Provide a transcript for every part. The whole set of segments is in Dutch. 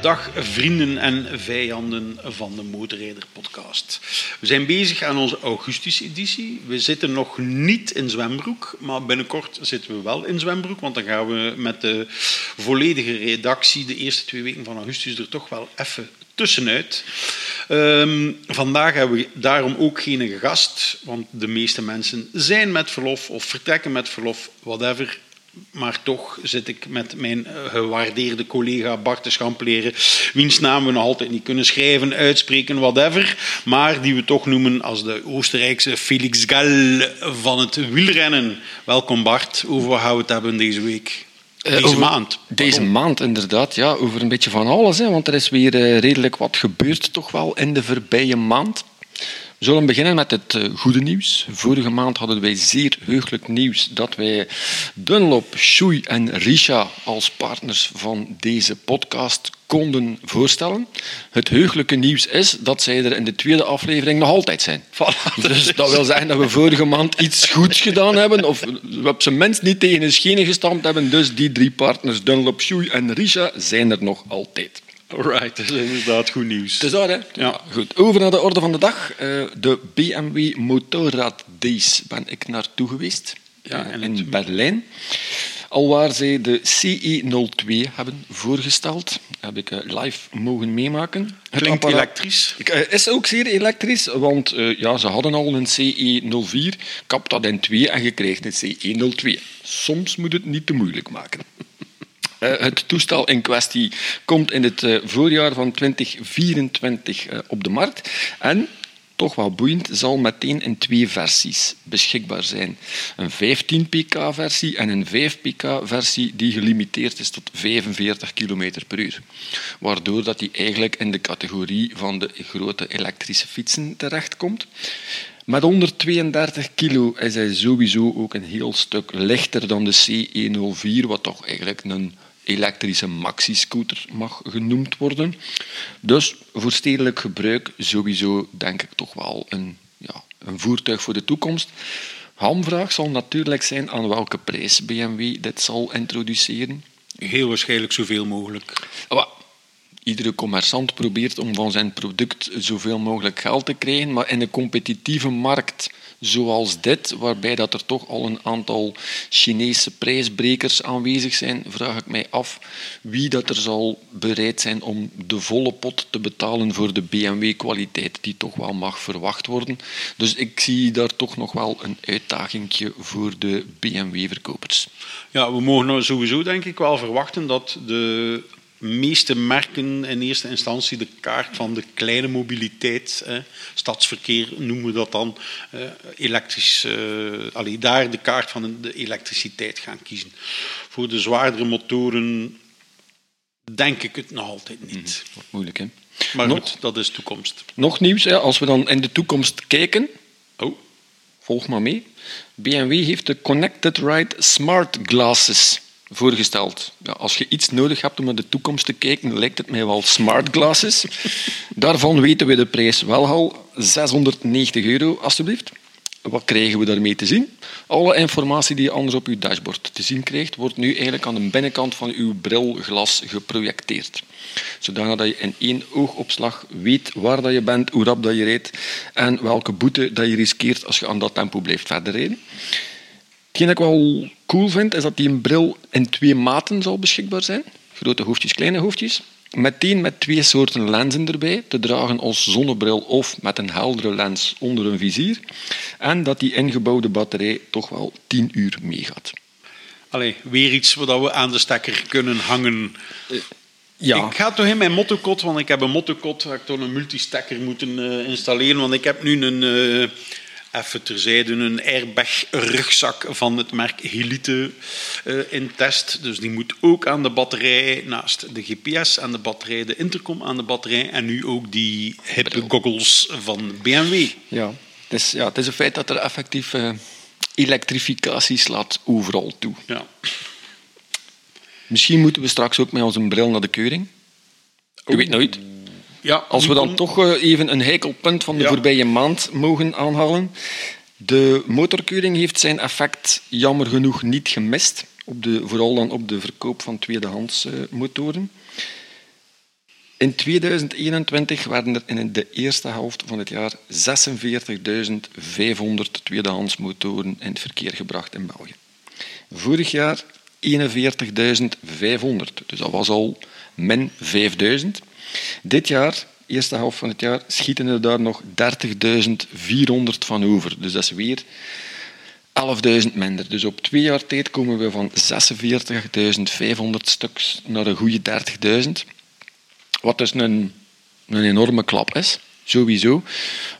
Dag vrienden en vijanden van de Motorrijder podcast. We zijn bezig aan onze augustus-editie. We zitten nog niet in zwembroek, maar binnenkort zitten we wel in zwembroek, want dan gaan we met de volledige redactie de eerste twee weken van augustus er toch wel even tussenuit. Ehm, vandaag hebben we daarom ook geen gast, want de meeste mensen zijn met verlof of vertrekken met verlof, whatever. Maar toch zit ik met mijn eh, gewaardeerde collega Bart de Schampleren, wiens naam we nog altijd niet kunnen schrijven, uitspreken, whatever. Maar die we toch noemen als de Oostenrijkse Felix Gall van het wielrennen. Welkom Bart, over wat gaan we het hebben deze week? Eh, Deze over- maand. Deze maand, inderdaad. Ja, over een beetje van alles. Hè, want er is weer eh, redelijk wat gebeurd toch wel in de voorbije maand. We zullen beginnen met het eh, goede nieuws. Vorige maand hadden wij zeer heugelijk nieuws dat wij Dunlop, Shoei en Risha als partners van deze podcast konden voorstellen. Het heugelijke nieuws is dat zij er in de tweede aflevering nog altijd zijn. Dus dat wil zeggen dat we vorige maand iets goeds gedaan hebben, of we op zijn minst niet tegen een schenen gestampt hebben. Dus die drie partners, Dunlop, Shoei en Risha, zijn er nog altijd. Alright, dat is inderdaad goed nieuws. Het is dat, hè? Ja. Goed. Over naar de orde van de dag. Eh, de BMW Motorrad Days ben ik naartoe geweest. Ja, eh, in het- Berlijn. Alwaar zij de CE02 hebben voorgesteld. Heb ik eh, live mogen meemaken. Het Klinkt apparaat- elektrisch. Is ook zeer elektrisch, want ja, ze hadden al een CE04. Kap dat in twee en je krijgt een CE02. Soms moet het niet te moeilijk maken. Eh, het toestel in kwestie komt in het eh, voorjaar van 2024 eh, op de markt. En, toch wel boeiend, zal meteen in twee versies beschikbaar zijn. Een 15 pk-versie en een 5 pk-versie die gelimiteerd is tot 45 km per uur. Waardoor dat die eigenlijk in de categorie van de grote elektrische fietsen terechtkomt. Met 132 kilo is hij sowieso ook een heel stuk lichter dan de C104, wat toch eigenlijk een elektrische maxi-scooter mag genoemd worden. Dus voor stedelijk gebruik sowieso denk ik toch wel een, ja, een voertuig voor de toekomst. Hamvraag zal natuurlijk zijn aan welke prijs BMW dit zal introduceren. Heel waarschijnlijk zoveel mogelijk. Maar iedere commerçant probeert om van zijn product zoveel mogelijk geld te krijgen, maar in een competitieve markt zoals dit, waarbij dat er toch al een aantal Chinese prijsbrekers aanwezig zijn, vraag ik mij af wie dat er zal bereid zijn om de volle pot te betalen voor de BMW-kwaliteit die toch wel mag verwacht worden. Dus ik zie daar toch nog wel een uitdagingje voor de BMW-verkopers. Ja, we mogen nou sowieso denk ik wel verwachten dat de meeste merken in eerste instantie de kaart van de kleine mobiliteit, eh, stadsverkeer noemen we dat dan, eh, elektrisch, eh, allee, daar de kaart van de elektriciteit gaan kiezen. Voor de zwaardere motoren denk ik het nog altijd niet. Wordt moeilijk, hè? Maar Nog- goed, dat is toekomst. Nog nieuws, hè, als we dan in de toekomst kijken, Oh, volg maar mee. BMW heeft de Connected Ride Smart Glasses voorgesteld. Ja, als je iets nodig hebt om naar de toekomst te kijken, lijkt het mij wel smart glasses. Daarvan weten we de prijs wel al. 690 euro, alstublieft. Wat krijgen we daarmee te zien? Alle informatie die je anders op uw dashboard te zien krijgt, wordt nu eigenlijk aan de binnenkant van uw brilglas geprojecteerd. Zodanig dat je in één oogopslag weet waar dat je bent, hoe rap dat je rijdt en welke boete dat je riskeert als je aan dat tempo blijft verder rijden. Hetgeen dat ik wel cool vind, is dat die een bril in twee maten zal beschikbaar zijn. Grote hoofdjes, kleine hoofdjes. Meteen met twee soorten lenzen erbij, te dragen als zonnebril of met een heldere lens onder een vizier. En dat die ingebouwde batterij toch wel 10 uur meegaat. allee, weer iets wat we aan de stekker kunnen hangen. Ja, Ik ga toch in mijn motocot, want ik heb een motocot waar ik toch een multistacker moeten eh, installeren. Want ik heb nu een, eh, even terzijde, een airbag rugzak van het merk Helite eh, in test. Dus die moet ook aan de batterij, naast de GPS aan de batterij, de intercom aan de batterij en nu ook die hippe goggles van BMW. ja. Het, is, ja, het is een feit dat er effectief eh, elektrificatie slaat overal toe. Ja. Misschien moeten we straks ook met onze bril naar de keuring. Je weet nooit. Ja, Als we dan toch eh, even een heikel punt van de Ja. voorbije maand mogen aanhalen. De motorkeuring heeft zijn effect jammer genoeg niet gemist. Op de, vooral dan op de verkoop van tweedehands eh, motoren. In 2021 werden er in de eerste helft van het jaar 46.500 tweedehands motoren in het verkeer gebracht in België. Vorig jaar 41.500, dus dat was al min 5.000. Dit jaar, eerste helft van het jaar, schieten er daar nog 30.400 van over. Dus dat is weer 11.000 minder. Dus op twee jaar tijd komen we van 46.500 stuks naar een goede 30.000. Wat dus een, een enorme klap is, sowieso.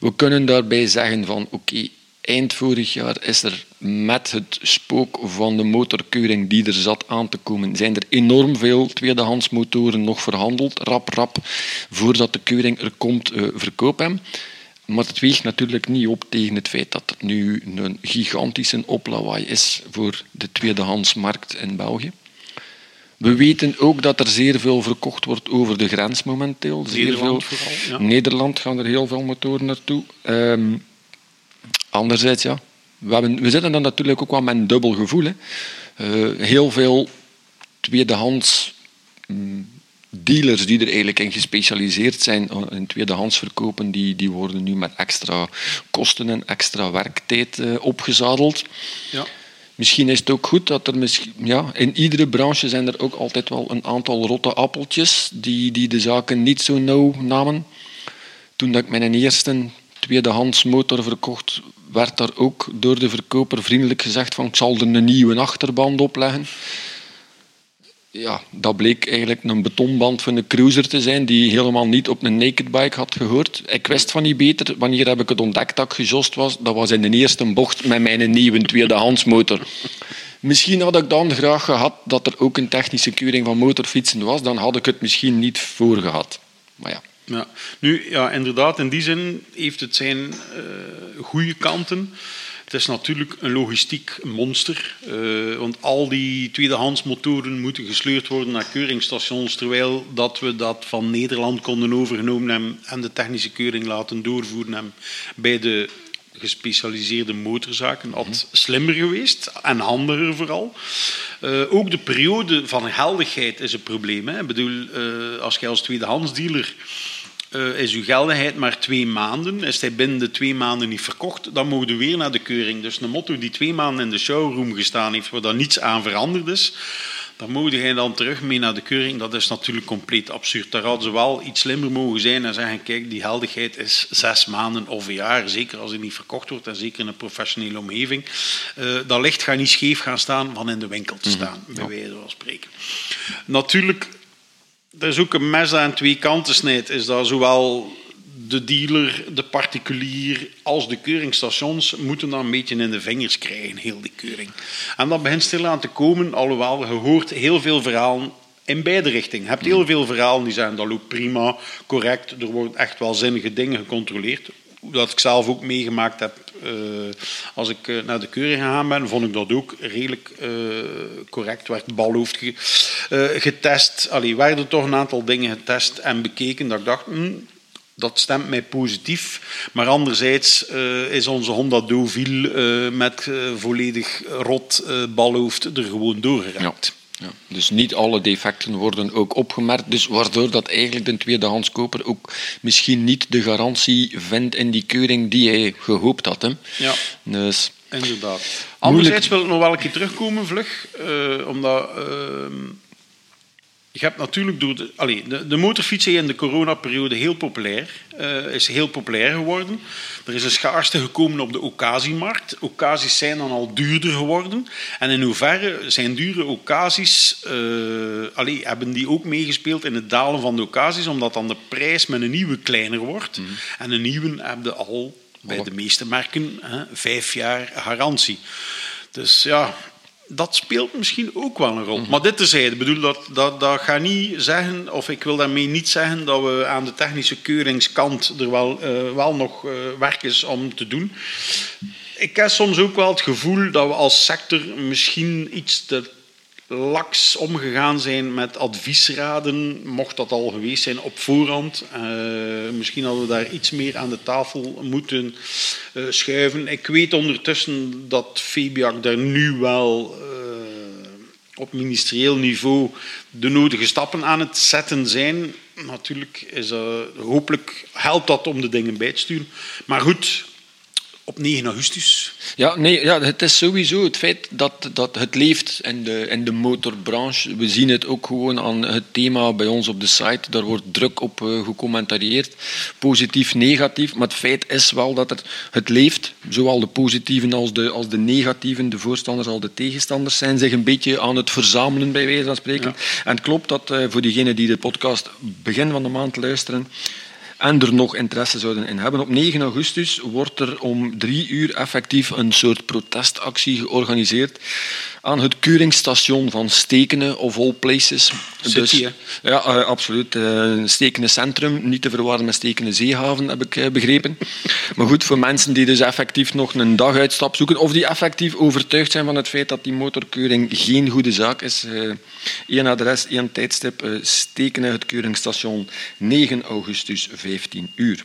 We kunnen daarbij zeggen van oké, eind vorig jaar is er met het spook van de motorkeuring die er zat aan te komen, zijn er enorm veel tweedehands motoren nog verhandeld, rap rap, voordat de keuring er komt, uh, verkoop hem. Maar het weegt natuurlijk niet op tegen het feit dat het nu een gigantische oplawaai is voor de tweedehandsmarkt in België. We weten ook dat er zeer veel verkocht wordt over de grens momenteel. Zeer Nederland veel. vooral, ja. Nederland gaan er heel veel motoren naartoe. Ehm, anderzijds, ja, we, hebben, we zitten dan natuurlijk ook wel met een dubbel gevoel. Hè. Eh, heel veel tweedehands mm, dealers die er eigenlijk in gespecialiseerd zijn in tweedehands verkopen, die, die worden nu met extra kosten en extra werktijd eh, opgezadeld. Ja. Misschien is het ook goed dat er misschien, ja, in iedere branche zijn er ook altijd wel een aantal rotte appeltjes die, die de zaken niet zo nauw namen. Toen dat ik mijn eerste tweedehands motor verkocht, werd daar ook door de verkoper vriendelijk gezegd van ik zal er een nieuwe achterband opleggen. Ja, dat bleek eigenlijk een betonband van een cruiser te zijn die helemaal niet op een naked bike had gehoord. Ik wist van niet beter. Wanneer heb ik het ontdekt dat ik gejost was? Dat was in de eerste bocht met mijn nieuwe tweedehands motor. Misschien had ik dan graag gehad dat er ook een technische keuring van motorfietsen was. Dan had ik het misschien niet voor gehad. Maar ja. Ja. Nu, ja, inderdaad, in die zin heeft het zijn uh, goede kanten. Het is natuurlijk een logistiek monster, uh, want al die tweedehands motoren moeten gesleurd worden naar keuringsstations, terwijl dat we dat van Nederland konden overgenomen hebben en de technische keuring laten doorvoeren hebben bij de gespecialiseerde motorzaken. Dat slimmer geweest en handiger vooral. Uh, ook de periode van geldigheid is een probleem. Hè. Ik bedoel, uh, als je als tweedehandsdealer uh, is uw geldigheid maar twee maanden. Is hij binnen de twee maanden niet verkocht, dan mogen we weer naar de keuring. Dus een motto die twee maanden in de showroom gestaan heeft, waar daar niets aan veranderd is, dan mogen hij dan terug mee naar de keuring. Dat is natuurlijk compleet absurd. Daar hadden ze wel iets slimmer mogen zijn en zeggen, kijk, die geldigheid is zes maanden of een jaar, zeker als hij niet verkocht wordt en zeker in een professionele omgeving. Uh, dat licht gaat niet scheef gaan staan van in de winkel te staan, mm -hmm. bij wijze van spreken. Natuurlijk er is ook een mes aan twee kanten snijdt. Is dat zowel de dealer, de particulier als de keuringsstations moeten dan een beetje in de vingers krijgen, heel die keuring. En dat begint stilaan te komen, alhoewel je hoort heel veel verhalen in beide richtingen. Je hebt heel veel verhalen die zijn dat loopt prima, correct, er worden echt wel zinnige dingen gecontroleerd. Dat ik zelf ook meegemaakt heb als ik uh, naar de keuring gegaan ben, vond ik dat ook redelijk uh, correct. Werd balhoofd ge, getest. Allee, werden toch een aantal dingen getest en bekeken dat ik dacht, mm, dat stemt mij positief. Maar anderzijds is onze Honda Deauville met volledig rot balhoofd er gewoon doorgeraakt. Ja. Dus niet alle defecten worden ook opgemerkt, dus waardoor dat eigenlijk de tweedehandskoper ook misschien niet de garantie vindt in die keuring die hij gehoopt had. Hè. Ja, dus, inderdaad. Anderzijds wil ik nog wel een keer terugkomen, vlug, uh, omdat... Uh, je hebt natuurlijk door de, allez, de, de motorfietsen in de coronaperiode heel populair, uh, is heel populair geworden. Er is een schaarste gekomen op de occasiemarkt. Occasies zijn dan al duurder geworden. En in hoeverre zijn dure occasies, uh, allez, hebben die ook meegespeeld in het dalen van de occasies, omdat dan de prijs met een nieuwe kleiner wordt. Mm. En een nieuwe hebben al bij de meeste merken hè, vijf jaar garantie. Dus ja, dat speelt misschien ook wel een rol. Mm-hmm. Maar dit terzijde, ik bedoel, dat, dat, dat gaat niet zeggen, of ik wil daarmee niet zeggen dat we aan de technische keuringskant er wel, uh, wel nog uh, werk is om te doen. Ik heb soms ook wel het gevoel dat we als sector misschien iets te laks omgegaan zijn met adviesraden, mocht dat al geweest zijn op voorhand. Uh, misschien hadden we daar iets meer aan de tafel moeten uh, schuiven. Ik weet ondertussen dat Febiak daar nu wel uh, op ministerieel niveau de nodige stappen aan het zetten zijn. natuurlijk is, hopelijk helpt dat om de dingen bij te sturen. Maar goed, op 9 augustus. Ja, nee, ja, het is sowieso het feit dat, dat het leeft in de, in de motorbranche. We zien het ook gewoon aan het thema bij ons op de site. Daar wordt druk op uh, gecommentarieerd. Positief, negatief. Maar het feit is wel dat het, het leeft. Zowel de positieven als de, als de negatieven, de voorstanders als de tegenstanders, zijn zich een beetje aan het verzamelen, bij wijze van spreken. En het klopt dat uh, voor diegenen die de podcast begin van de maand luisteren, en er nog interesse zouden in hebben. Op 9 augustus wordt er om drie uur effectief een soort protestactie georganiseerd aan het keuringsstation van Stekenen of all places. City, dus, ja, uh, absoluut. Uh, Stekenen Centrum, niet te verwarren met Stekenen Zeehaven, heb ik uh, begrepen. maar goed, voor mensen die dus effectief nog een daguitstap zoeken, of die effectief overtuigd zijn van het feit dat die motorkeuring geen goede zaak is. Eén adres, één tijdstip, Stekenen, het keuringsstation, 9 augustus, 15 uur.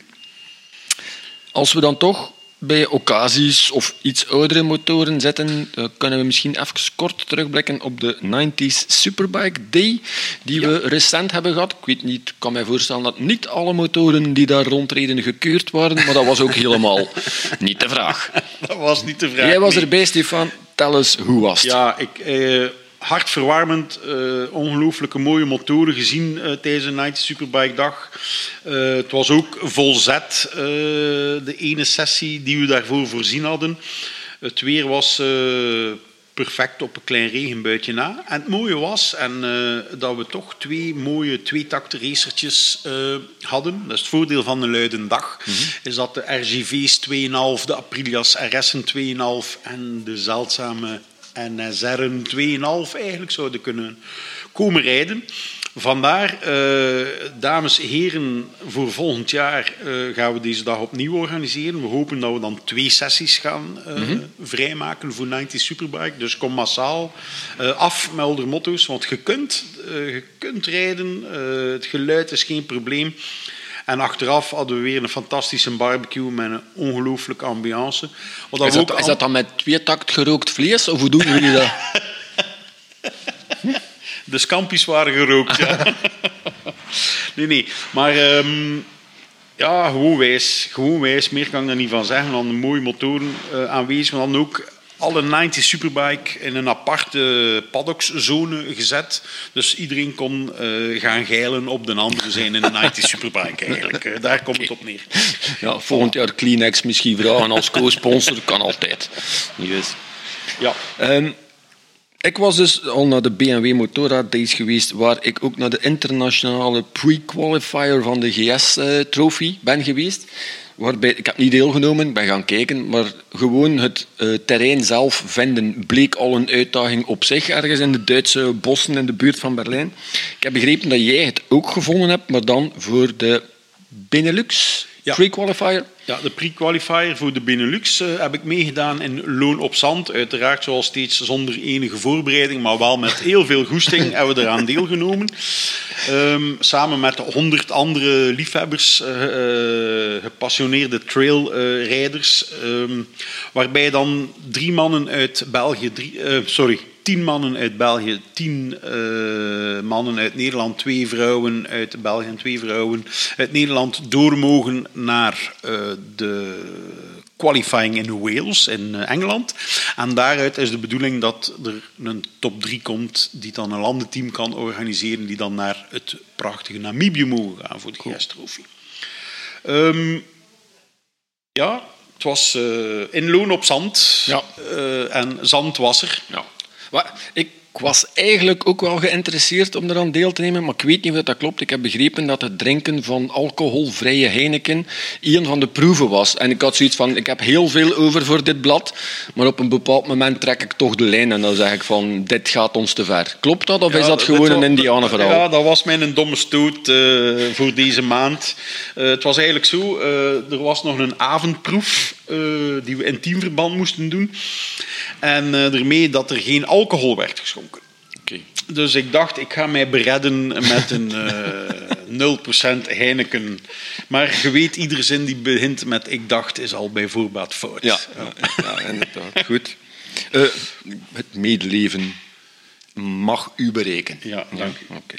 Als we dan toch bij occasies of iets oudere motoren zetten, kunnen we misschien even kort terugblikken op de 90s Superbike Day, die we recent hebben gehad. Ik weet niet, ik kan mij voorstellen dat niet alle motoren die daar rondreden gekeurd waren, maar dat was ook helemaal niet de vraag. Dat was niet de vraag. Jij was erbij, Stefan. Tel eens, hoe was het? Ja, ik... Eh hartverwarmend, uh, ongelooflijke mooie motoren gezien uh, tijdens de Night Superbike dag. Uh, het was ook volzet, de ene sessie die we daarvoor voorzien hadden. Het weer was perfect op een klein regenbuitje na. En het mooie was en, dat we toch twee mooie tweetakte racertjes hadden. Dat is het voordeel van een luide dag. Mm -hmm. Is dat de RGV's 2,5, de Aprilias RS'en 2,5 en de zeldzame en uh, Zerren 2,5 eigenlijk zouden kunnen komen rijden. Vandaar, uh, dames en heren, voor volgend jaar uh, gaan we deze dag opnieuw organiseren. We hopen dat we dan twee sessies gaan mm -hmm. vrijmaken voor 90 Superbike. Dus kom massaal af met motto's, want je kunt, je kunt rijden. het geluid is geen probleem. En achteraf hadden we weer een fantastische barbecue met een ongelooflijke ambiance. Is dat, is dat dan met twee takt gerookt vlees of hoe doen jullie dat? De scampi's waren gerookt, ja. nee, nee. Maar um, ja, gewoon wijs. Gewoon wijs. Meer kan ik er niet van zeggen. Dan een mooie motoren uh, aanwezig. Maar dan ook alle 90 Superbike in een aparte paddockszone gezet. Dus iedereen kon uh, gaan geilen op de andere zijn in een 90 Superbike eigenlijk. Uh, daar komt het op neer. Ja, volgend jaar Kleenex misschien vragen als co-sponsor, kan altijd. Yes. Ja. Um, ik was dus al naar de BMW Motorrad Days geweest, waar ik ook naar de internationale pre-qualifier van de GS-trofee uh, ben geweest. Waarbij, ik heb niet deelgenomen, ben gaan kijken, maar gewoon het uh, terrein zelf vinden bleek al een uitdaging op zich, ergens in de Duitse bossen in de buurt van Berlijn. Ik heb begrepen dat jij het ook gevonden hebt, maar dan voor de Benelux ja. pre-qualifier. Ja, de pre-qualifier voor de Benelux uh, heb ik meegedaan in Loon op Zand. Uiteraard zoals steeds zonder enige voorbereiding, maar wel met heel veel goesting hebben we eraan deelgenomen. Um, samen met honderd andere liefhebbers, uh, uh, gepassioneerde trailrijders. Um, waarbij dan drie mannen uit België, drie, sorry, tien mannen uit België, tien uh, mannen uit Nederland, twee vrouwen uit België en twee vrouwen uit Nederland door mogen naar uh, de qualifying in Wales, in uh, Engeland. En daaruit is de bedoeling dat er een top 3 komt die dan een landenteam kan organiseren, die dan naar het prachtige Namibië mogen gaan voor de cool. Um, ja, het was in loon op zand. Ja. en zand was er. Ja. Ik was eigenlijk ook wel geïnteresseerd om eraan deel te nemen, maar ik weet niet of dat klopt. Ik heb begrepen dat het drinken van alcoholvrije Heineken een van de proeven was. En ik had zoiets van, ik heb heel veel over voor dit blad, maar op een bepaald moment trek ik toch de lijn en dan zeg ik van, dit gaat ons te ver. Klopt dat of ja, is dat gewoon een indianenverhaal? Ja, dat was mijn domme stoot uh, voor deze maand. Uh, het was eigenlijk zo, uh, er was nog een avondproef die we in teamverband moesten doen. En uh, ermee dat er geen alcohol werd geschonken. Okay. Dus ik dacht, ik ga mij beredden met een uh, 0% Heineken. Maar je weet, iedere zin die begint met ik dacht, is al bij voorbaat fout. Ja, ja. ja inderdaad. Goed. Het medeleven mag u berekenen. Ja, dank u. Oké.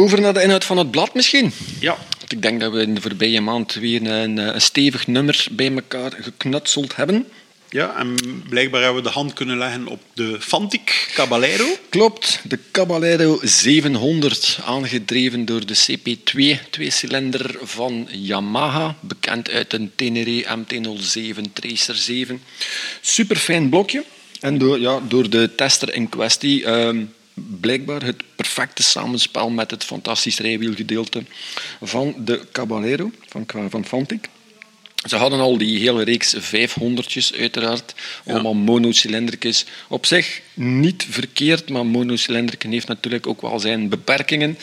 Over naar de inhoud van het blad misschien. Ja. Want ik denk dat we in de voorbije maand weer een, een stevig nummer bij elkaar geknutseld hebben. Ja, en blijkbaar hebben we de hand kunnen leggen op de Fantic Caballero. Klopt, de Caballero 700, aangedreven door de CP2, tweecilinder van Yamaha, bekend uit een Tenere MT-07 Tracer 7. Super fijn blokje. En door, ja, door de tester in kwestie ehm, blijkbaar het perfecte samenspel met het fantastisch rijwielgedeelte van de Caballero, van, van Fantic. Ze hadden al die hele reeks 500'tjes uiteraard, allemaal ja. monocylindertjes. Op zich niet verkeerd, maar monocilinder heeft natuurlijk ook wel zijn beperkingen.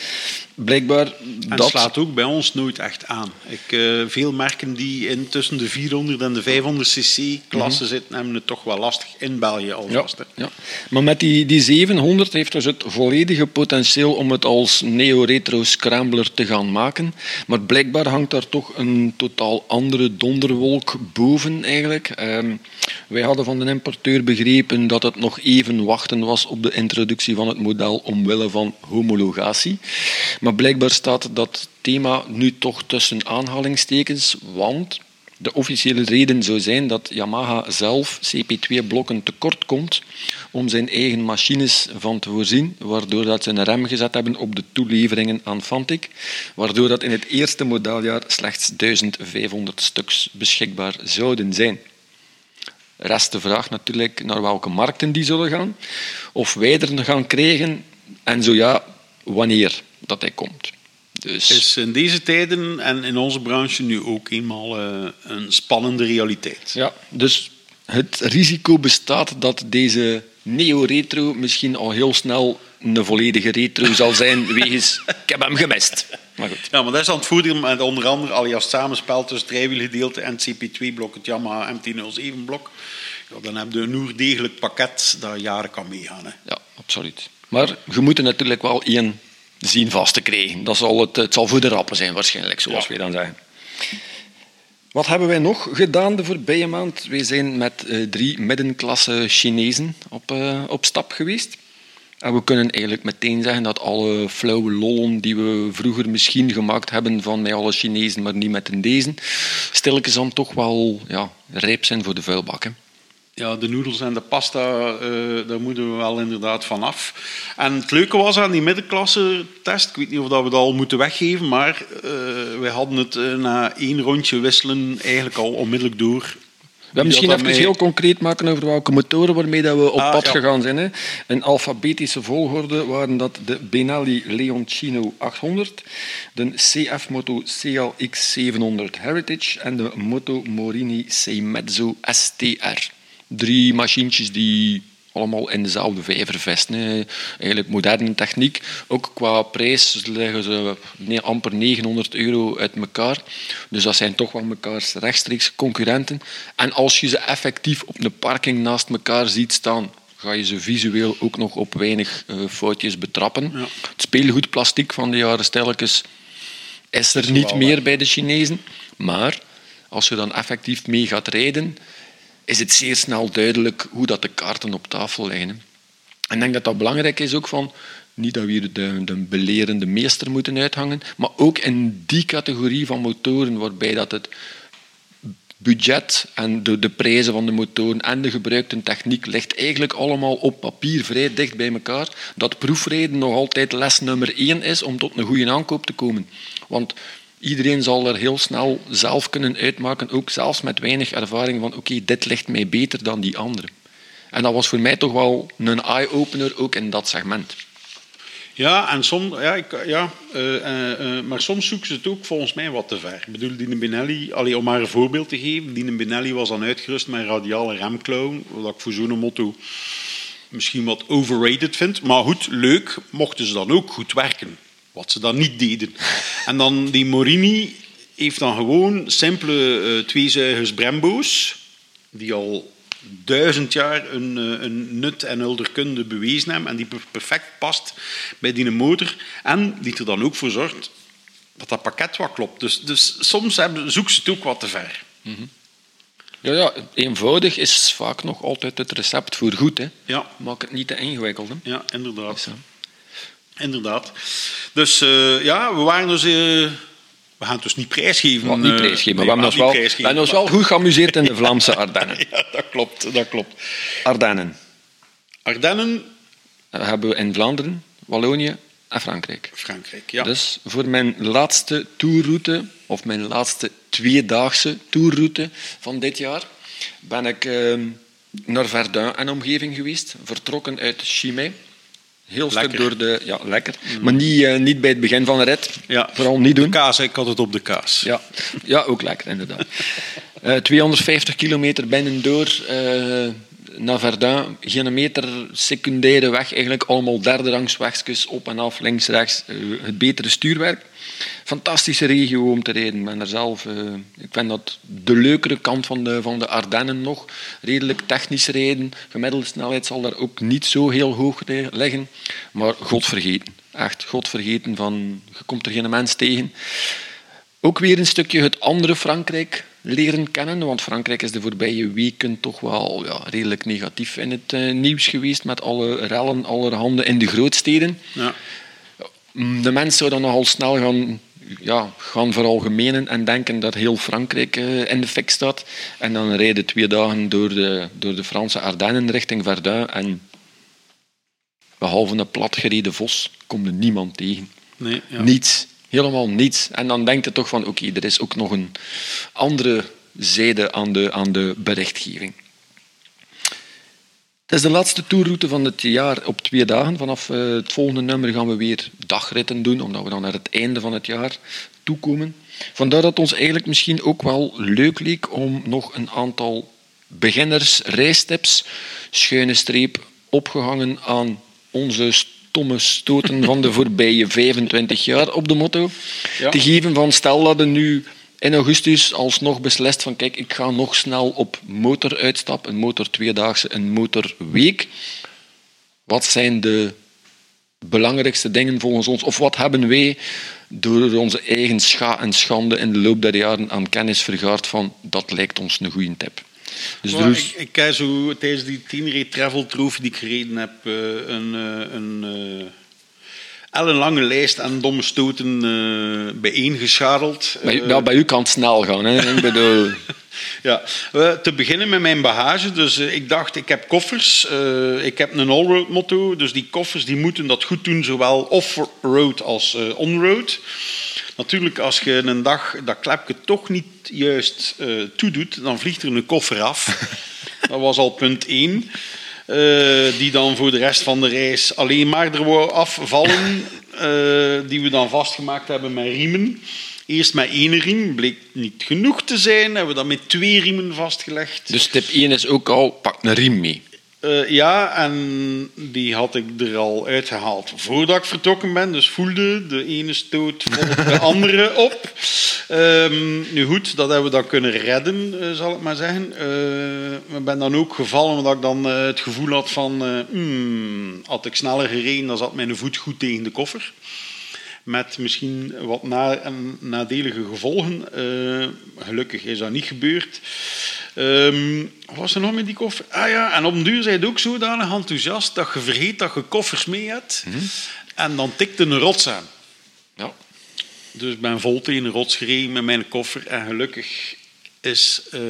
Blijkbaar en dat... slaat ook bij ons nooit echt aan. Ik, uh, veel merken die in tussen de 400 en de 500 cc klasse mm -hmm. zitten, hebben het toch wel lastig in België alvast. Ja, ja. Maar met die, die 700 heeft dus het volledige potentieel om het als neo-retro scrambler te gaan maken. Maar blijkbaar hangt daar toch een totaal andere donderwolk boven eigenlijk. Um, wij hadden van de importeur begrepen dat het nog even wachten was op de introductie van het model omwille van homologatie. Maar blijkbaar staat dat thema nu toch tussen aanhalingstekens, want de officiële reden zou zijn dat Yamaha zelf CP2-blokken tekort komt om zijn eigen machines van te voorzien, waardoor dat ze een rem gezet hebben op de toeleveringen aan Fantic, waardoor dat in het eerste modeljaar slechts 1500 stuks beschikbaar zouden zijn. Rest de vraag natuurlijk naar welke markten die zullen gaan, of wij er gaan krijgen en zo ja, wanneer dat hij komt. Dus... is in deze tijden en in onze branche nu ook eenmaal uh, een spannende realiteit. Ja, dus het risico bestaat dat deze neo-retro misschien al heel snel een volledige retro zal zijn, wegens ik heb hem gemist. Maar goed. Ja, maar dat is dan het voordeel met onder andere alias samenspel tussen het rijwielgedeelte en het CP2-blok, het Yamaha MT-07-blok. Ja, dan heb je een oerdegelijk pakket dat jaren kan meegaan. Hè. Ja, absoluut. Maar je moet er natuurlijk wel één zien vast te krijgen. Dat zal het, het zal voor de rappen zijn waarschijnlijk, zoals ja. we dan zeggen. Wat hebben wij nog gedaan de voorbije maand? Wij zijn met uh, drie middenklasse Chinezen op, uh, op stap geweest. En we kunnen eigenlijk meteen zeggen dat alle flauwe lollen die we vroeger misschien gemaakt hebben van met alle Chinezen, maar niet met een deze, stilletjes dan toch wel ja, rijp zijn voor de vuilbak. Ja, de noedels en de pasta, uh, daar moeten we wel inderdaad van af. En het leuke was aan die middenklasse-test, ik weet niet of dat we dat al moeten weggeven, maar uh, wij hadden het uh, na één rondje wisselen eigenlijk al onmiddellijk door. We misschien even mee... heel concreet maken over welke motoren waarmee dat we op ah, pad ja. gegaan zijn. Hè. In alfabetische volgorde waren dat de Benelli Leoncino 800, de CF Moto CLX 700 Heritage en de Moto Morini Seimezzo STR drie machientjes die allemaal in dezelfde vijver vesten. Eigenlijk moderne techniek. Ook qua prijs leggen ze nee, amper 900 euro uit elkaar. Dus dat zijn toch wel mekaars rechtstreeks concurrenten. En als je ze effectief op een parking naast elkaar ziet staan, ga je ze visueel ook nog op weinig uh, foutjes betrappen. Ja. Het speelgoedplastic van de jaren stilletjes is er niet meer bij de Chinezen. Maar als je dan effectief mee gaat rijden, is het zeer snel duidelijk hoe dat de kaarten op tafel liggen. En ik denk dat dat belangrijk is ook van, niet dat we hier de, de belerende meester moeten uithangen, maar ook in die categorie van motoren waarbij dat het budget en de, de prijzen van de motoren en de gebruikte techniek ligt eigenlijk allemaal op papier vrij dicht bij elkaar, dat proefrijden nog altijd les nummer één is om tot een goede aankoop te komen. Want Iedereen zal er heel snel zelf kunnen uitmaken, ook zelfs met weinig ervaring, van oké, dit ligt mij beter dan die andere. En dat was voor mij toch wel een eye-opener, ook in dat segment. Ja, en soms, ja, ik, ja uh, uh, uh, maar soms zoeken ze het ook volgens mij wat te ver. Ik bedoel, die Benelli, allee, om maar een voorbeeld te geven, die Benelli was dan uitgerust met een radiale remklauw, wat ik voor zo'n motto misschien wat overrated vind. Maar goed, leuk, mochten ze dan ook goed werken. Wat ze dan niet deden. En dan die Morini heeft dan gewoon simpele uh, tweezuigers Brembo's, die al duizend jaar een, uh, een nut en hulderkunde bewezen hebben en die perfect past bij die motor. En die er dan ook voor zorgt dat dat pakket wat klopt. Dus, dus soms hebben, zoeken ze het ook wat te ver. Mm -hmm. Ja, ja, eenvoudig is vaak nog altijd het recept voor goed. Hè. Ja. Maak het niet te ingewikkeld. Hè. Ja, inderdaad. Inderdaad. Dus uh, ja, we waren dus... Uh, we gaan het dus niet prijsgeven. Wat niet prijsgeven, maar we hebben ons wel, we hebben ons wel goed geamuseerd in de Vlaamse Ardennen. ja, dat klopt, dat klopt. Ardennen. Ardennen... Dat hebben we in Vlaanderen, Wallonië en Frankrijk. Frankrijk, ja. Dus voor mijn laatste toerroute, of mijn laatste tweedaagse toerroute van dit jaar, ben ik uh, naar Verdun en omgeving geweest, vertrokken uit Chimay. Heel Lekker. stuk door de... Ja, lekker. Maar niet, uh, niet bij het begin van de rit. Ja. Vooral niet doen. Kaas, ik had het op de kaas. Ja, ja ook lekker, inderdaad. Uh, 250 kilometer binnendoor uh, naar Verdun. Geen meter secundaire weg. Eigenlijk allemaal derde rangs wegjes. Op en af, links, rechts. Het betere stuurwerk. Fantastische regio om te rijden. Ik er zelf... Uh, ik vind dat de leukere kant van de, van de Ardennen nog. Redelijk technisch rijden. Gemiddelde snelheid zal daar ook niet zo heel hoog liggen. Maar God vergeten. Echt, God vergeten van... Je komt er geen mens tegen. Ook weer een stukje het andere Frankrijk leren kennen, want Frankrijk is de voorbije weken toch wel ja, redelijk negatief in het uh, nieuws geweest met alle rellen, allerhande in de grootsteden. Ja. De mensen zouden nogal snel gaan, ja, gaan veralgemenen en denken dat heel Frankrijk uh, in de fik staat. En dan rijden twee dagen door de, door de Franse Ardennen richting Verdun en behalve een platgereden vos komt er niemand tegen. Nee, ja. Niets. Helemaal niets. En dan denkt je toch van, oké, okay, er is ook nog een andere zijde aan de, aan de berichtgeving. Het is de laatste toerroute van het jaar op twee dagen. Vanaf uh, het volgende nummer gaan we weer dagritten doen, omdat we dan naar het einde van het jaar toekomen. Vandaar dat het ons eigenlijk misschien ook wel leuk leek om nog een aantal beginners reistips, schuine streep, opgehangen aan onze stomme stoten van de voorbije 25 jaar op de motto ja. te geven van stel dat je nu in augustus alsnog beslist van kijk, ik ga nog snel op motor uitstap, een motor tweedaagse, een motorweek. Wat zijn de belangrijkste dingen volgens ons? Of wat hebben wij door onze eigen scha en schande in de loop der jaren aan kennis vergaard van dat lijkt ons een goede tip? Dus maar ik, ik zo tijdens die tienray travel trophy die ik gereden heb, uh, een, uh, een uh, ellenlange lijst aan domme stoten bijeengescharreld. Bij, ja, bij u kan het snel gaan. Hè? ik bedoel... ja, te beginnen met mijn bagage. Dus ik dacht, ik heb koffers. ik heb een allroad motto. Dus die koffers die moeten dat goed doen, zowel off-road als onroad. Natuurlijk, als je een dag dat klepje toch niet juist uh, toedoet, dan vliegt er een koffer af. dat was al punt 1. Uh, die dan voor de rest van de reis alleen maar er wou afvallen. Uh, die we dan vastgemaakt hebben met riemen. Eerst met één riem, bleek niet genoeg te zijn. Hebben we dat met twee riemen vastgelegd. Dus tip 1 is ook al, pak een riem mee. Uh, ja, en die had ik er al uitgehaald voordat ik vertrokken ben. Dus voelde de ene stoot de andere op. Um, nu goed, dat hebben we dan kunnen redden, uh, zal ik maar zeggen. Uh, ik ben dan ook gevallen omdat ik dan het gevoel had van... Hmm, had ik sneller gereden, dan zat mijn voet goed tegen de koffer. Met misschien wat na nadelige gevolgen. gelukkig is dat niet gebeurd. Um, wat was er nog met die koffer? Ah ja, en op een duur zijn ook zodanig enthousiast dat je vergeet dat je koffers mee hebt. Mm -hmm. En dan tikte een rots aan. Ja. Dus ik ben vol tegen een rots gereden met mijn koffer. En gelukkig is uh,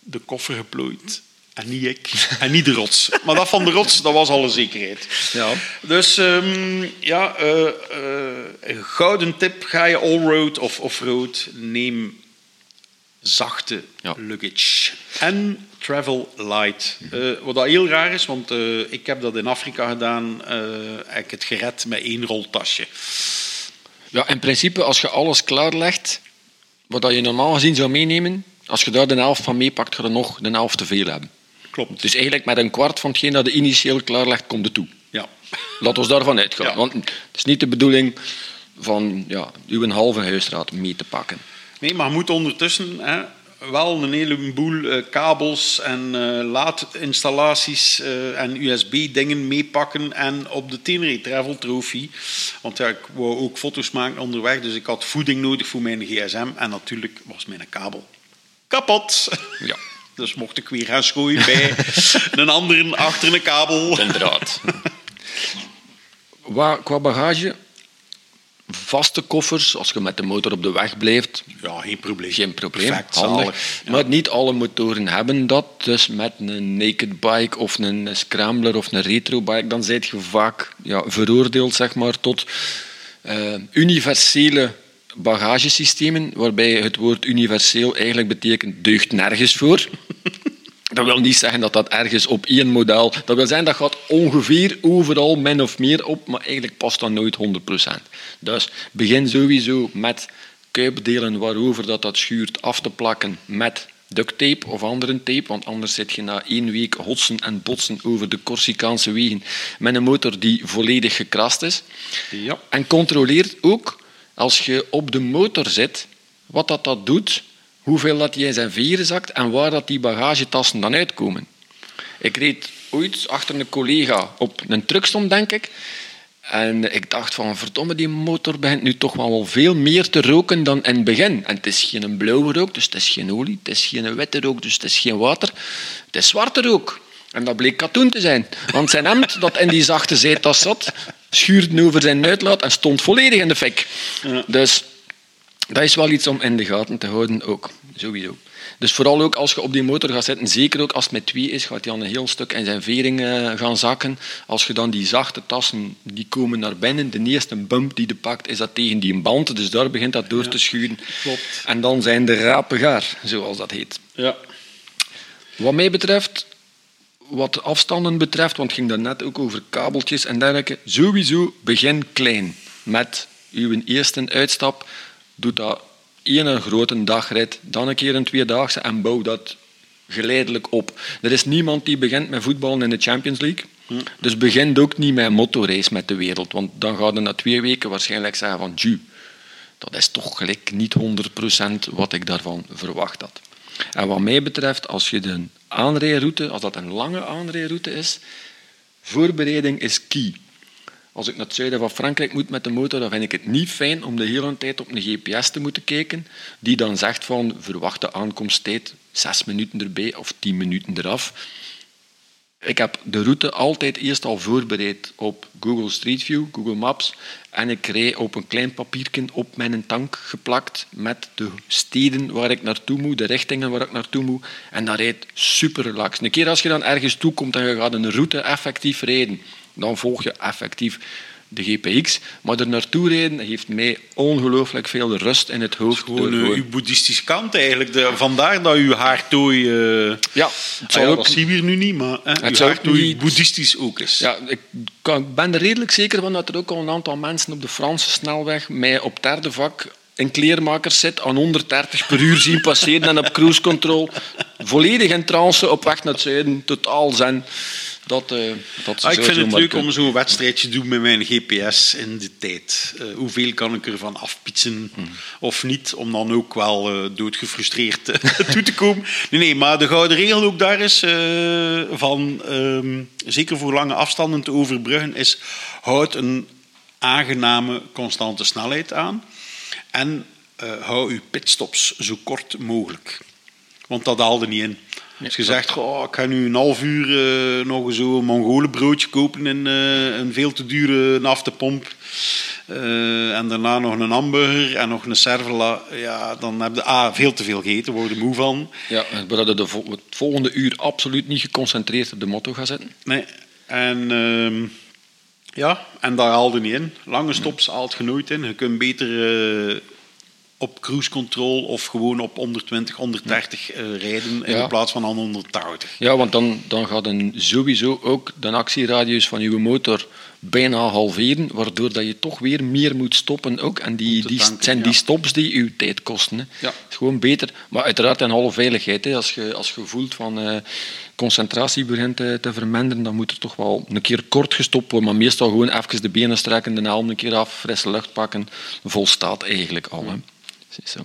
de koffer geplooid. En niet ik. En niet de rots. Maar dat van de rots, dat was al een zekerheid. Ja. Dus um, ja, uh, uh, gouden tip. Ga je all-road of off-road, neem zachte ja. luggage. En travel light. Uh, wat dat heel raar is, want uh, ik heb dat in Afrika gedaan. Uh, ik het gered met één roltasje. Ja, in principe, als je alles klaarlegt, wat je normaal gezien zou meenemen, als je daar de helft van meepakt, ga je nog de helft te veel hebben. Klopt. Dus eigenlijk met een kwart van hetgeen dat je initieel klaarlegt, komt het toe. Ja. Laat ons daarvan uitgaan. Ja. Want het is niet de bedoeling van ja, uw halve huisraad mee te pakken. Nee, maar moet ondertussen hè, wel een heleboel uh, kabels en uh, laadinstallaties uh, en USB-dingen meepakken en op de Tenere Travel Trophy. Want ja, ik wou ook foto's maken onderweg, dus ik had voeding nodig voor mijn gsm en natuurlijk was mijn kabel kapot. Ja. Dus mocht ik weer gaan schooien bij een andere achter een kabel. Inderdaad. Qua bagage, vaste koffers, als je met de motor op de weg blijft, Ja, geen probleem. geen probleem, Perfect, handig. Ja. Maar niet alle motoren hebben dat. Dus met een naked bike of een scrambler of een retro bike, dan zijt je vaak ja, veroordeeld zeg maar, tot eh, universele bagagesystemen, waarbij het woord universeel eigenlijk betekent deugt nergens voor. Dat wil niet zeggen dat dat ergens op één model... Dat wil zeggen dat gaat ongeveer overal min of meer op, maar eigenlijk past dat nooit 100%. Dus begin sowieso met kuipdelen waarover dat, dat schuurt af te plakken met duct tape of andere tape, want anders zit je na één week hotsen en botsen over de Corsicaanse wegen met een motor die volledig gekrast is. Ja. En controleer ook, als je op de motor zit, wat dat, dat doet, hoeveel dat hij in zijn veren zakt en waar dat die bagagetassen dan uitkomen. Ik reed ooit achter een collega op een truckstom, denk ik. En ik dacht van, verdomme, die motor begint nu toch wel wel veel meer te roken dan in het begin. En het is geen blauwe rook, dus het is geen olie. Het is geen witte rook, dus het is geen water. Het is zwarte rook. En dat bleek katoen te zijn. Want zijn hemd, dat in die zachte zijtas zat, schuurde over zijn uitlaat en stond volledig in de fik. Dus dat is wel iets om in de gaten te houden ook, sowieso. Dus vooral ook als je op die motor gaat zitten, zeker ook als het met twee is, gaat hij al een heel stuk in zijn vering eh, gaan zakken. Als je dan die zachte tassen, die komen naar binnen, de eerste bump die je pakt, is dat tegen die band, dus daar begint dat door te schuren. klopt. En dan zijn de rapen gaar, zoals dat heet. Ja. Wat mij betreft, wat afstanden betreft, want het ging daarnet ook over kabeltjes en dergelijke, sowieso begin klein. Met uw eerste uitstap, doe dat één grote dagrit, dan een keer een tweedaagse en bouw dat geleidelijk op. Er is niemand die begint met voetballen in de Champions League. Dus begint ook niet met een motorrace met de wereld, want dan gaat je na twee weken waarschijnlijk zeggen van, "Tju, dat is toch gelijk niet 100% wat ik daarvan verwacht had. En wat mij betreft, als je de aanrijroute, als dat een lange aanrijroute is, voorbereiding is key. Als ik naar het zuiden van Frankrijk moet met de motor, dan vind ik het niet fijn om de hele tijd op een GPS te moeten kijken, die dan zegt van verwachte aankomsttijd zes minuten erbij of tien minuten eraf. Ik heb de route altijd eerst al voorbereid op Google Street View, Google Maps. En ik rij op een klein papiertje op mijn tank geplakt met de steden waar ik naartoe moet, de richtingen waar ik naartoe moet. En dat rijdt super relaxed. Een keer als je dan ergens toe komt en je gaat een route effectief rijden, dan volg je effectief de GPX. Maar er naartoe rijden heeft mij ongelooflijk veel rust in het hoofd. Gewoon eh, gewoon- uw boeddhistische kant eigenlijk. De, vandaar dat uw haartooi... eh Ja, het ah zal ja, ook dat zien we hier nu niet, maar hè, uw ook haartooi niet- boeddhistisch ook is. Ja, ik kan- ben er redelijk zeker van dat er ook al een aantal mensen op de Franse snelweg mij op het derde vak in kleermakers zit, aan 130 per uur zien passeren en op cruise control. Volledig in trance op weg naar het zuiden, totaal zen. Dat, eh, dat Ah, ik vind het leuk kunnen. om zo'n wedstrijdje te doen met mijn GPS in de tijd. Eh, hoeveel kan ik ervan afpietsen Hmm. of niet, om dan ook wel eh, doodgefrustreerd toe te komen. Nee, nee, maar de gouden regel ook daar is, van, ehm, zeker voor lange afstanden te overbruggen, is houd een aangename, constante snelheid aan. En hou uw pitstops zo kort mogelijk. Want dat haalde niet in. Als je zegt, goh, ik ga nu een half uur eh, nog zo'n mongolenbroodje kopen in eh, een veel te dure naftepomp. eh, en daarna nog een hamburger en nog een servola. Ja, dan heb je A, veel te veel gegeten, word je moe van. Ja, we hadden de het volgende uur absoluut niet geconcentreerd op de motto gaan zitten. Nee. En, ehm, ja, en daar haalde niet in. Lange stops haalt je nooit in. Je kunt beter eh, op cruise control of gewoon op 120, 130 eh, rijden in Ja. plaats van aan 180. Ja, want dan, dan gaat een sowieso ook de actieradius van je motor bijna halveren, waardoor dat je toch weer meer moet stoppen ook. En die, die tanken, zijn ja. die stops die je tijd kosten. Hè. Ja. Het is gewoon beter. Maar uiteraard in alle veiligheid. Hè. Als, je, als je voelt van eh, concentratie begint te, te verminderen, dan moet er toch wel een keer kort gestopt worden. Maar meestal gewoon even de benen strekken, de helm een keer af, frisse lucht pakken. Volstaat eigenlijk al. Hè. Zo.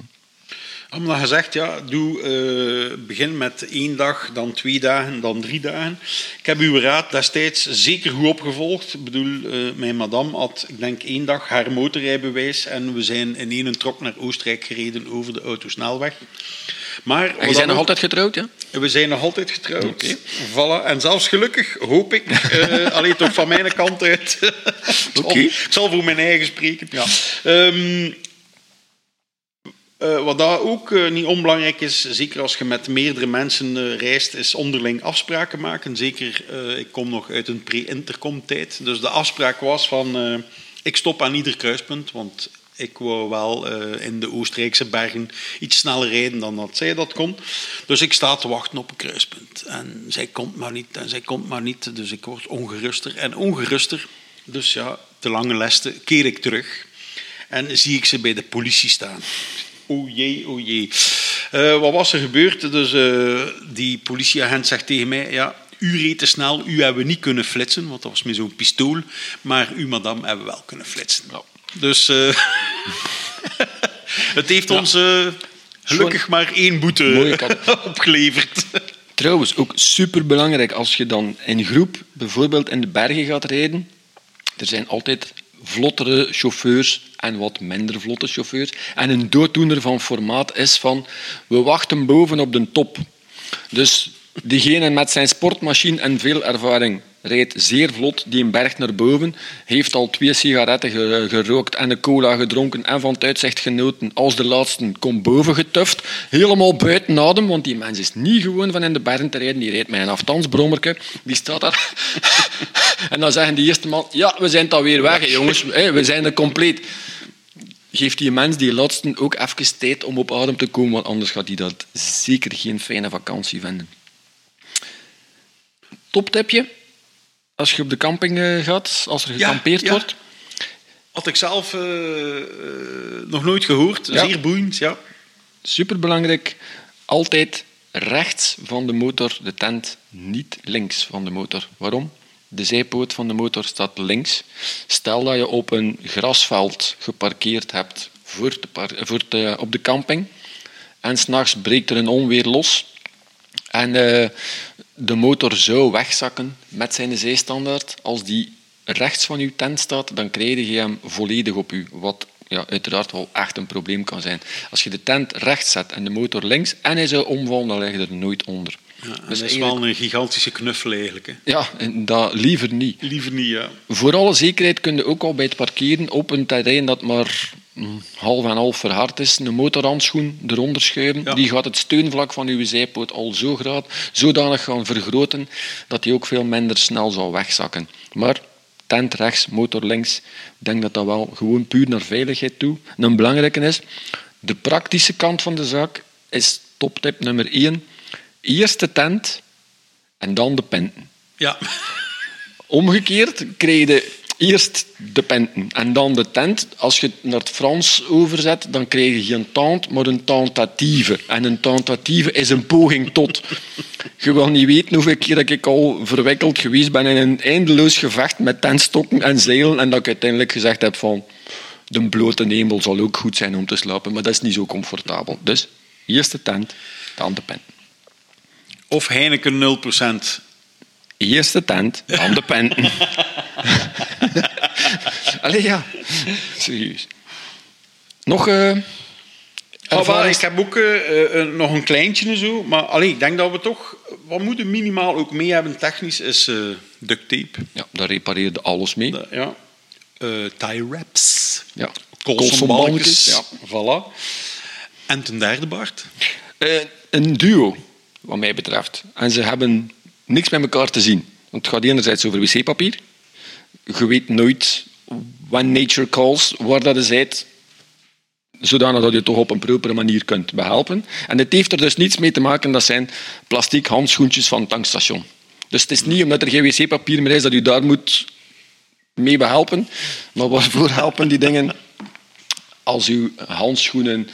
Omdat je zegt, ja, doe, eh, begin met één dag, dan twee dagen, dan drie dagen. Ik heb uw raad destijds zeker goed opgevolgd. Ik bedoel, eh, mijn madame had, ik denk, één dag haar motorrijbewijs en we zijn in één trok naar Oostenrijk gereden over de autosnelweg. Maar En je dan nog ook- altijd getrouwd, ja? We zijn nog altijd getrouwd. Oké. Voilà. En zelfs gelukkig hoop ik, eh alleen toch van mijn kant uit. Oké. ik zal voor mijn eigen spreken. Ehm, eh, wat daar ook eh, niet onbelangrijk is, zeker als je met meerdere mensen eh, reist, is onderling afspraken maken. Zeker, ik kom nog uit een pre-intercom-tijd. Dus de afspraak was van, ik stop aan ieder kruispunt, want ik wou wel in de Oostenrijkse bergen iets sneller rijden dan dat zij dat kon. Dus ik sta te wachten op een kruispunt. En zij komt maar niet, en zij komt maar niet. Dus ik word ongeruster en ongeruster. Dus ja, te lange leste keer ik terug. En zie ik ze bij de politie staan. O jee, o jee. Wat was er gebeurd? Dus eh, die politieagent zegt tegen mij... Ja, u reed te snel, u hebben we niet kunnen flitsen, want dat was met zo'n pistool. Maar u, madame, hebben we wel kunnen flitsen. Dus eh, het heeft ons eh, gelukkig maar één boete opgeleverd. Trouwens, ook superbelangrijk als je dan in groep bijvoorbeeld in de bergen gaat rijden. Er zijn altijd vlottere chauffeurs en wat minder vlotte chauffeurs. En een dooddoener van formaat is van, we wachten boven op de top. Dus diegene met zijn sportmachine en veel ervaring rijdt zeer vlot die berg naar boven, heeft al twee sigaretten ge- gerookt en een cola gedronken en van het uitzicht genoten. Als de laatste komt boven getuft, helemaal buiten adem, want die mens is niet gewoon van in de bergen te rijden. Die rijdt met een afstandsbrommerke, die staat daar. en dan zeggen die eerste man, ja, we zijn dan weer weg, jongens. We zijn er compleet. Geeft die mens die laatste ook even tijd om op adem te komen, want anders gaat hij dat zeker geen fijne vakantie vinden. Toptipje, als je op de camping eh, gaat, als er gekampeerd ja. wordt. Had ik zelf eh, eh, nog nooit gehoord. Zeer boeiend, ja. Superbelangrijk, altijd rechts van de motor de tent, niet links van de motor. Waarom? De zijpoot van de motor staat links. Stel dat je op een grasveld geparkeerd hebt voor de voor de- op de camping en s'nachts breekt er een onweer los en de motor zou wegzakken met zijn zijstandaard. Als die rechts van uw tent staat, dan krijg je hem volledig op u. Wat ja, uiteraard wel echt een probleem kan zijn. Als je de tent rechts zet en de motor links en hij zou omvallen, dan lig je er nooit onder. Ja Dus dat is eigenlijk- wel een gigantische knuffel eigenlijk. Hè. Ja, en dat liever niet. Liever niet, ja. Voor alle zekerheid kun je ook al bij het parkeren op een terrein dat maar mm, half en half verhard is, een motorhandschoen eronder schuiven. Ja. Die gaat het steunvlak van uw zijpoot al zo groot, zodanig gaan vergroten dat die ook veel minder snel zal wegzakken. Maar tent rechts, motor links, ik denk dat dat wel gewoon puur naar veiligheid toe een belangrijke is. De praktische kant van de zaak is toptip nummer 1. Eerst de tent en dan de penten. Ja. Omgekeerd krijg je eerst de penten en dan de tent. Als je het naar het Frans overzet, dan krijg je geen tente, maar een tentatieve. En een tentatieve is een poging tot. Je wil niet weten hoeveel keer dat ik al verwikkeld geweest ben in een eindeloos gevecht met tentstokken en zeilen en dat ik uiteindelijk gezegd heb van de blote hemel zal ook goed zijn om te slapen, maar dat is niet zo comfortabel. Dus eerst de tent, dan de penten. Of Heineken 0%. Eerst de tent, dan de penten. Allee, ja. Serieus. Nog wel, ervarings- ik heb ook eh, eh, nog een kleintje en zo. Maar allee, ik denk dat we toch... Wat moeten minimaal ook mee hebben technisch is duct tape. Ja, daar repareerde alles mee. Ja. Tie wraps. Ja. Kolsonbalkjes. Ja. Voilà. En ten derde, Bart. Een duo, wat mij betreft. En ze hebben niks met elkaar te zien. Want het gaat enerzijds over wc-papier. Je weet nooit when nature calls, waar dat is uit, zodanig dat je het toch op een propere manier kunt behelpen. En het heeft er dus niets mee te maken, dat zijn plastic handschoentjes van het tankstation. Dus het is niet omdat er geen wc-papier meer is dat u daar moet mee behelpen. Maar waarvoor helpen die dingen? Als uw handschoenen,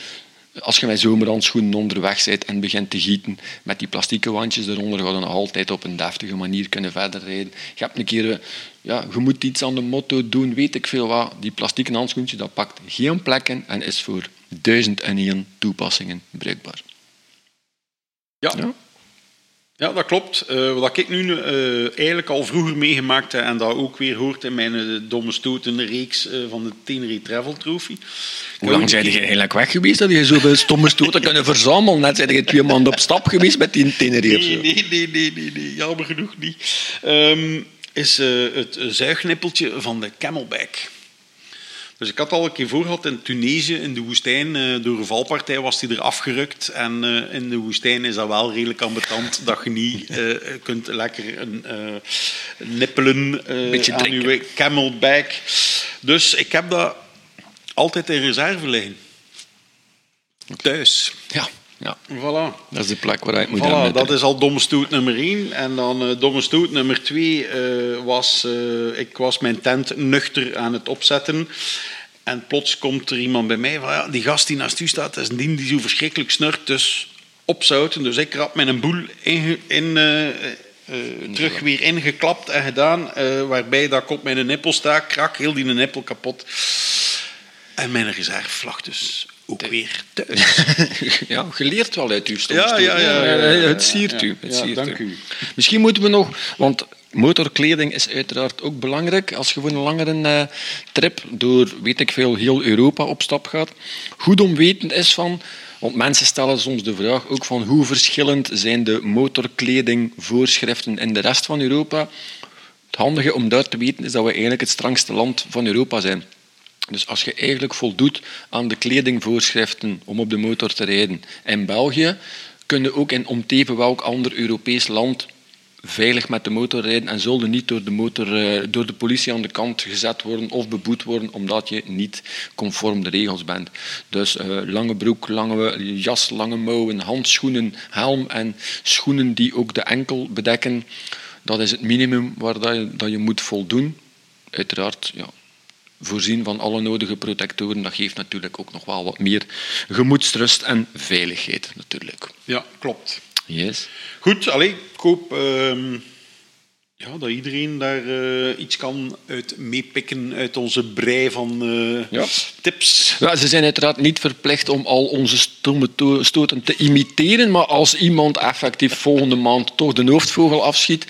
als je met zomerhandschoenen onderweg bent en begint te gieten, met die plastieke wandjes eronder, ga je nog altijd op een deftige manier kunnen verder rijden. Je hebt een keer, eh, ja, je moet iets aan de motto doen, weet ik veel wat. Die plastieke handschoentje, dat pakt geen plekken en is voor duizend en één toepassingen bruikbaar. Ja. Ja. Ja, dat klopt. Eh, wat ik nu eh, eigenlijk al vroeger meegemaakt heb en dat ook weer hoort in mijn eh, domme stoten reeks van de Tenerife Travel Trophy. Hoe lang zijn je eigenlijk weg geweest dat je zoveel stomme stoten kunnen verzamelen? Net zijn je twee maanden op stap geweest met die Tenerife. Nee, zo. nee, nee, nee, nee, nee, jammer genoeg niet. Ehm, is het zuignippeltje van de Camelback. Dus ik had al een keer voor gehad in Tunesië, in de woestijn. eh, door een valpartij was die er afgerukt. En eh, in de woestijn is dat wel redelijk ambetant dat je niet eh, kunt lekker een, nippelen Beetje aan je camelback. Dus ik heb dat altijd in reserve liggen. Thuis. Ja, ja, Voilà. dat is de plek waar je moet Voilà, hebben. dat is al domme stoot nummer 1. En dan eh, domme stoot nummer 2 was... eh, ik was mijn tent nuchter aan het opzetten. En plots komt er iemand bij mij van... Ja, die gast die naast u staat, is een dien die zo verschrikkelijk snurkt. Dus opzouten. Dus ik rap mijn boel in, in, eh, eh, terug weer ingeklapt en gedaan. eh, waarbij dat ik op mijn nippel sta. Krak, heel die nippel kapot. En mijn reserve lag dus ook weer thuis. ja, geleerd wel uit uw Ja, ja, ja, ja, ja, ja, Het siert ja. u. Het Ja, siert dank u. Misschien moeten we nog... Want motorkleding is uiteraard ook belangrijk. Als je voor een langere eh, trip door, weet ik veel, heel Europa op stap gaat. Goed om weten is van... Want mensen stellen soms de vraag ook van hoe verschillend zijn de motorkledingvoorschriften in de rest van Europa. Het handige om daar te weten is dat we eigenlijk het strengste land van Europa zijn. Dus als je eigenlijk voldoet aan de kledingvoorschriften om op de motor te rijden in België, kun je ook in omteven welk ander Europees land veilig met de motor rijden en zullen niet door de, motor, eh, door de politie aan de kant gezet worden of beboet worden omdat je niet conform de regels bent. Dus eh, lange broek, lange jas, lange mouwen, handschoenen, helm en schoenen die ook de enkel bedekken. Dat is het minimum waar dat je, dat je moet voldoen. Uiteraard, ja, voorzien van alle nodige protectoren, dat geeft natuurlijk ook nog wel wat meer gemoedsrust en veiligheid natuurlijk. Ja, klopt. Yes. Goed, allee, ik hoop ehm, ja, dat iedereen daar eh, iets kan uit meepikken uit onze brei van eh, Ja. tips. Ja, ze zijn uiteraard niet verplicht om al onze stomme to- stoten te imiteren, maar als iemand effectief volgende maand toch de hoofdvogel afschiet,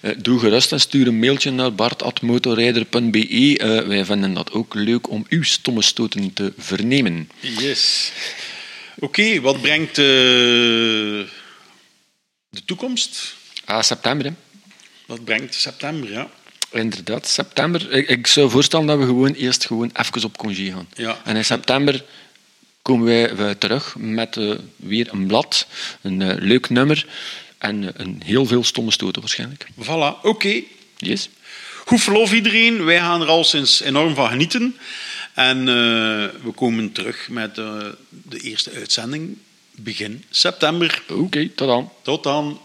eh, doe gerust en stuur een mailtje naar bart.motorrijder.be. Wij vinden dat ook leuk om uw stomme stoten te vernemen. Yes. Oké, wat brengt de toekomst? Ah, september, hè. Wat brengt september, ja. Inderdaad, september. Ik, ik zou voorstellen dat we gewoon eerst gewoon even op congé gaan. Ja. En in september komen wij terug met eh, weer een blad, een eh, leuk nummer en eh, een heel veel stomme stoten waarschijnlijk. Voilà, oké. Yes? Goed verlof iedereen. Wij gaan er al sinds enorm van genieten. En we komen terug met de eerste uitzending begin september. Oké, tot dan. Tot dan.